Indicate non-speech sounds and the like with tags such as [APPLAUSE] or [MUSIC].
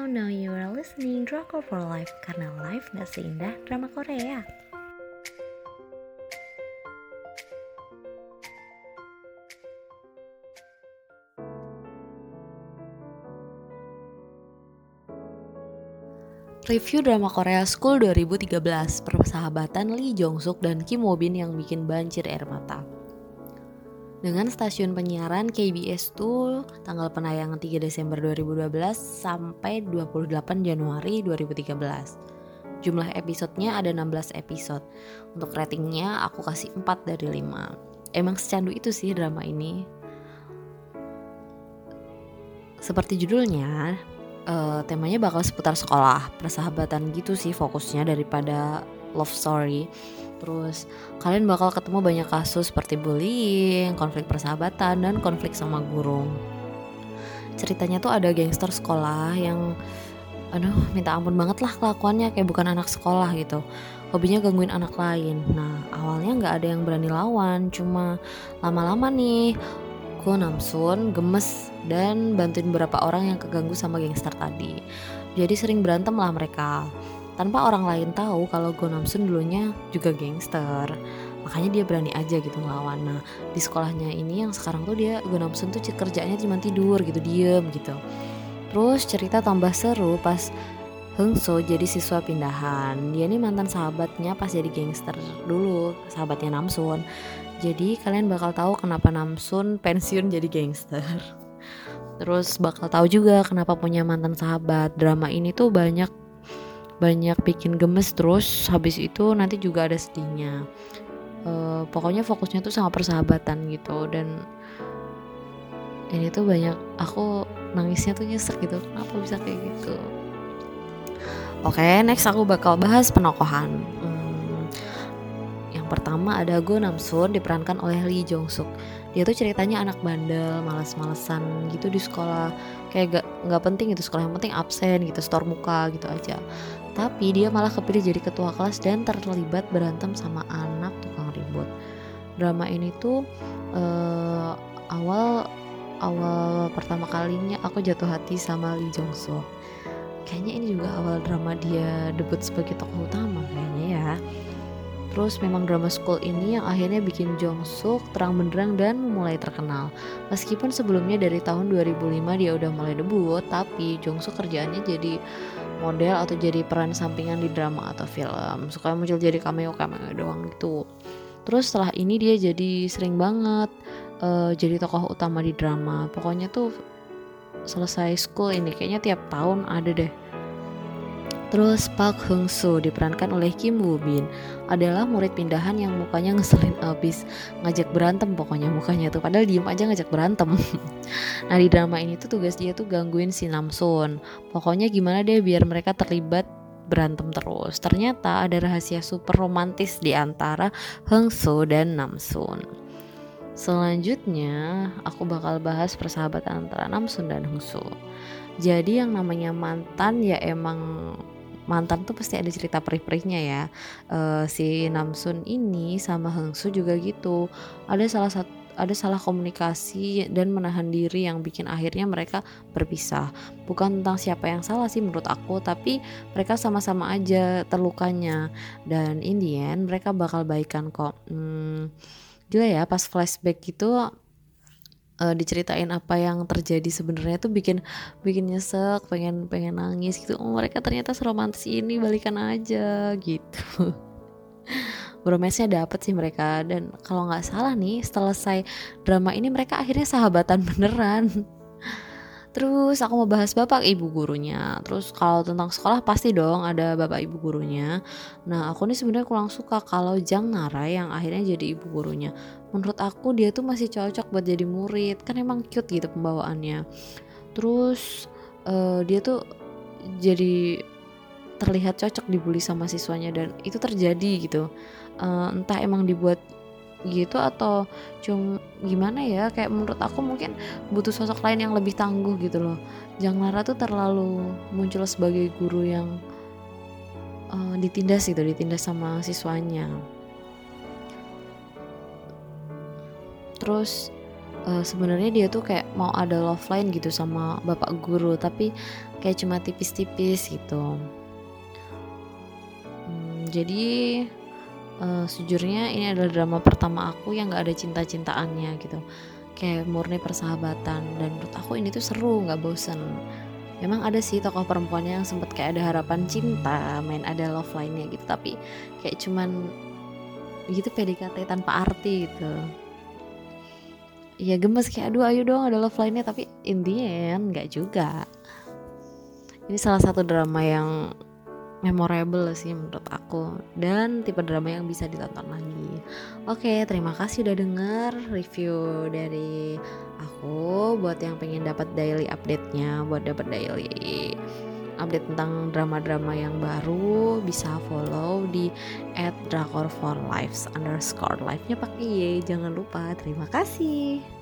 Now, now you are listening Drama for Life karena life gak seindah drama Korea. Review drama Korea School 2013 Persahabatan Lee Jong Suk dan Kim Wo Bin yang bikin banjir air mata dengan stasiun penyiaran KBS tuh tanggal penayangan 3 Desember 2012 sampai 28 Januari 2013. Jumlah episodenya ada 16 episode. Untuk ratingnya aku kasih 4 dari 5. Emang secandu itu sih drama ini. Seperti judulnya, uh, temanya bakal seputar sekolah, persahabatan gitu sih fokusnya daripada love story. Terus kalian bakal ketemu banyak kasus seperti bullying, konflik persahabatan, dan konflik sama guru. Ceritanya tuh ada gangster sekolah yang aduh minta ampun banget lah kelakuannya kayak bukan anak sekolah gitu. Hobinya gangguin anak lain. Nah awalnya nggak ada yang berani lawan cuma lama-lama nih Go Namsun gemes dan bantuin beberapa orang yang keganggu sama gangster tadi. Jadi sering berantem lah mereka. Tanpa orang lain tahu kalau Go Namsun dulunya juga gangster. Makanya dia berani aja gitu ngelawan. Nah di sekolahnya ini yang sekarang tuh dia Go Namsun tuh kerjanya cuma tidur gitu diem gitu. Terus cerita tambah seru pas Heng So jadi siswa pindahan. Dia ini mantan sahabatnya pas jadi gangster dulu sahabatnya Namsun. Jadi kalian bakal tahu kenapa Namsun pensiun jadi gangster. [LAUGHS] Terus bakal tahu juga kenapa punya mantan sahabat. Drama ini tuh banyak banyak bikin gemes terus. Habis itu nanti juga ada sedihnya. Uh, pokoknya fokusnya tuh sama persahabatan gitu. Dan ini tuh banyak aku nangisnya tuh nyesek gitu. Kenapa bisa kayak gitu oke okay, next aku bakal bahas penokohan hmm, yang pertama ada Go Namsun diperankan oleh Lee Jong Suk dia tuh ceritanya anak bandel males-malesan gitu di sekolah kayak gak nggak penting itu sekolah yang penting absen gitu store muka gitu aja tapi dia malah kepilih jadi ketua kelas dan terlibat berantem sama anak tukang ribut. Drama ini tuh uh, awal awal pertama kalinya aku jatuh hati sama Lee Jong Suk. Kayaknya ini juga awal drama dia debut sebagai tokoh utama kayaknya ya. Terus memang drama school ini yang akhirnya bikin Jong Suk terang benderang dan mulai terkenal. Meskipun sebelumnya dari tahun 2005 dia udah mulai debut, tapi Jong Suk kerjaannya jadi model atau jadi peran sampingan di drama atau film suka muncul jadi cameo cameo doang gitu terus setelah ini dia jadi sering banget uh, jadi tokoh utama di drama pokoknya tuh selesai school ini kayaknya tiap tahun ada deh Terus Park Hung Soo diperankan oleh Kim Woo Bin adalah murid pindahan yang mukanya ngeselin abis ngajak berantem pokoknya mukanya tuh padahal diem aja ngajak berantem. [LAUGHS] nah di drama ini tuh tugas dia tuh gangguin si Namsun. Pokoknya gimana deh biar mereka terlibat berantem terus. Ternyata ada rahasia super romantis di antara Hung Soo dan Namsun. Selanjutnya, aku bakal bahas persahabatan antara Namsun dan Hung Soo. Jadi yang namanya mantan ya emang mantan tuh pasti ada cerita perih-perihnya ya uh, si Namsun ini sama Hengsu juga gitu ada salah satu ada salah komunikasi dan menahan diri yang bikin akhirnya mereka berpisah. Bukan tentang siapa yang salah sih menurut aku, tapi mereka sama-sama aja terlukanya. Dan in the mereka bakal baikan kok. Hmm, gila ya pas flashback gitu uh, diceritain apa yang terjadi sebenarnya tuh bikin bikin nyesek pengen pengen nangis gitu. Oh mereka ternyata seromantis ini balikan aja gitu. [LAUGHS] Bromesnya dapet sih mereka. Dan kalau nggak salah nih selesai drama ini mereka akhirnya sahabatan beneran Terus aku mau bahas bapak ibu gurunya. Terus kalau tentang sekolah pasti dong ada bapak ibu gurunya. Nah aku nih sebenarnya kurang suka kalau Jang Nara yang akhirnya jadi ibu gurunya. Menurut aku dia tuh masih cocok buat jadi murid. Kan emang cute gitu pembawaannya. Terus uh, dia tuh jadi terlihat cocok dibully sama siswanya dan itu terjadi gitu. Uh, entah emang dibuat gitu atau cuma gimana ya kayak menurut aku mungkin butuh sosok lain yang lebih tangguh gitu loh. Jang Lara tuh terlalu muncul sebagai guru yang uh, ditindas gitu ditindas sama siswanya. Terus uh, sebenarnya dia tuh kayak mau ada love line gitu sama bapak guru tapi kayak cuma tipis-tipis gitu. Hmm, jadi uh, sejujurnya ini adalah drama pertama aku yang gak ada cinta-cintaannya gitu. Kayak murni persahabatan. Dan menurut aku ini tuh seru nggak bosen. Memang ada sih tokoh perempuannya yang sempet kayak ada harapan cinta main ada love line-nya gitu. Tapi kayak cuman gitu PDKT tanpa arti gitu. Ya gemes kayak aduh ayo dong ada love line-nya. Tapi in the nggak juga. Ini salah satu drama yang memorable sih menurut aku dan tipe drama yang bisa ditonton lagi. Oke, terima kasih udah denger review dari aku. Buat yang pengen dapat daily update-nya, buat dapat daily update tentang drama-drama yang baru bisa follow di at drakor for lives underscore live nya pakai y. Jangan lupa terima kasih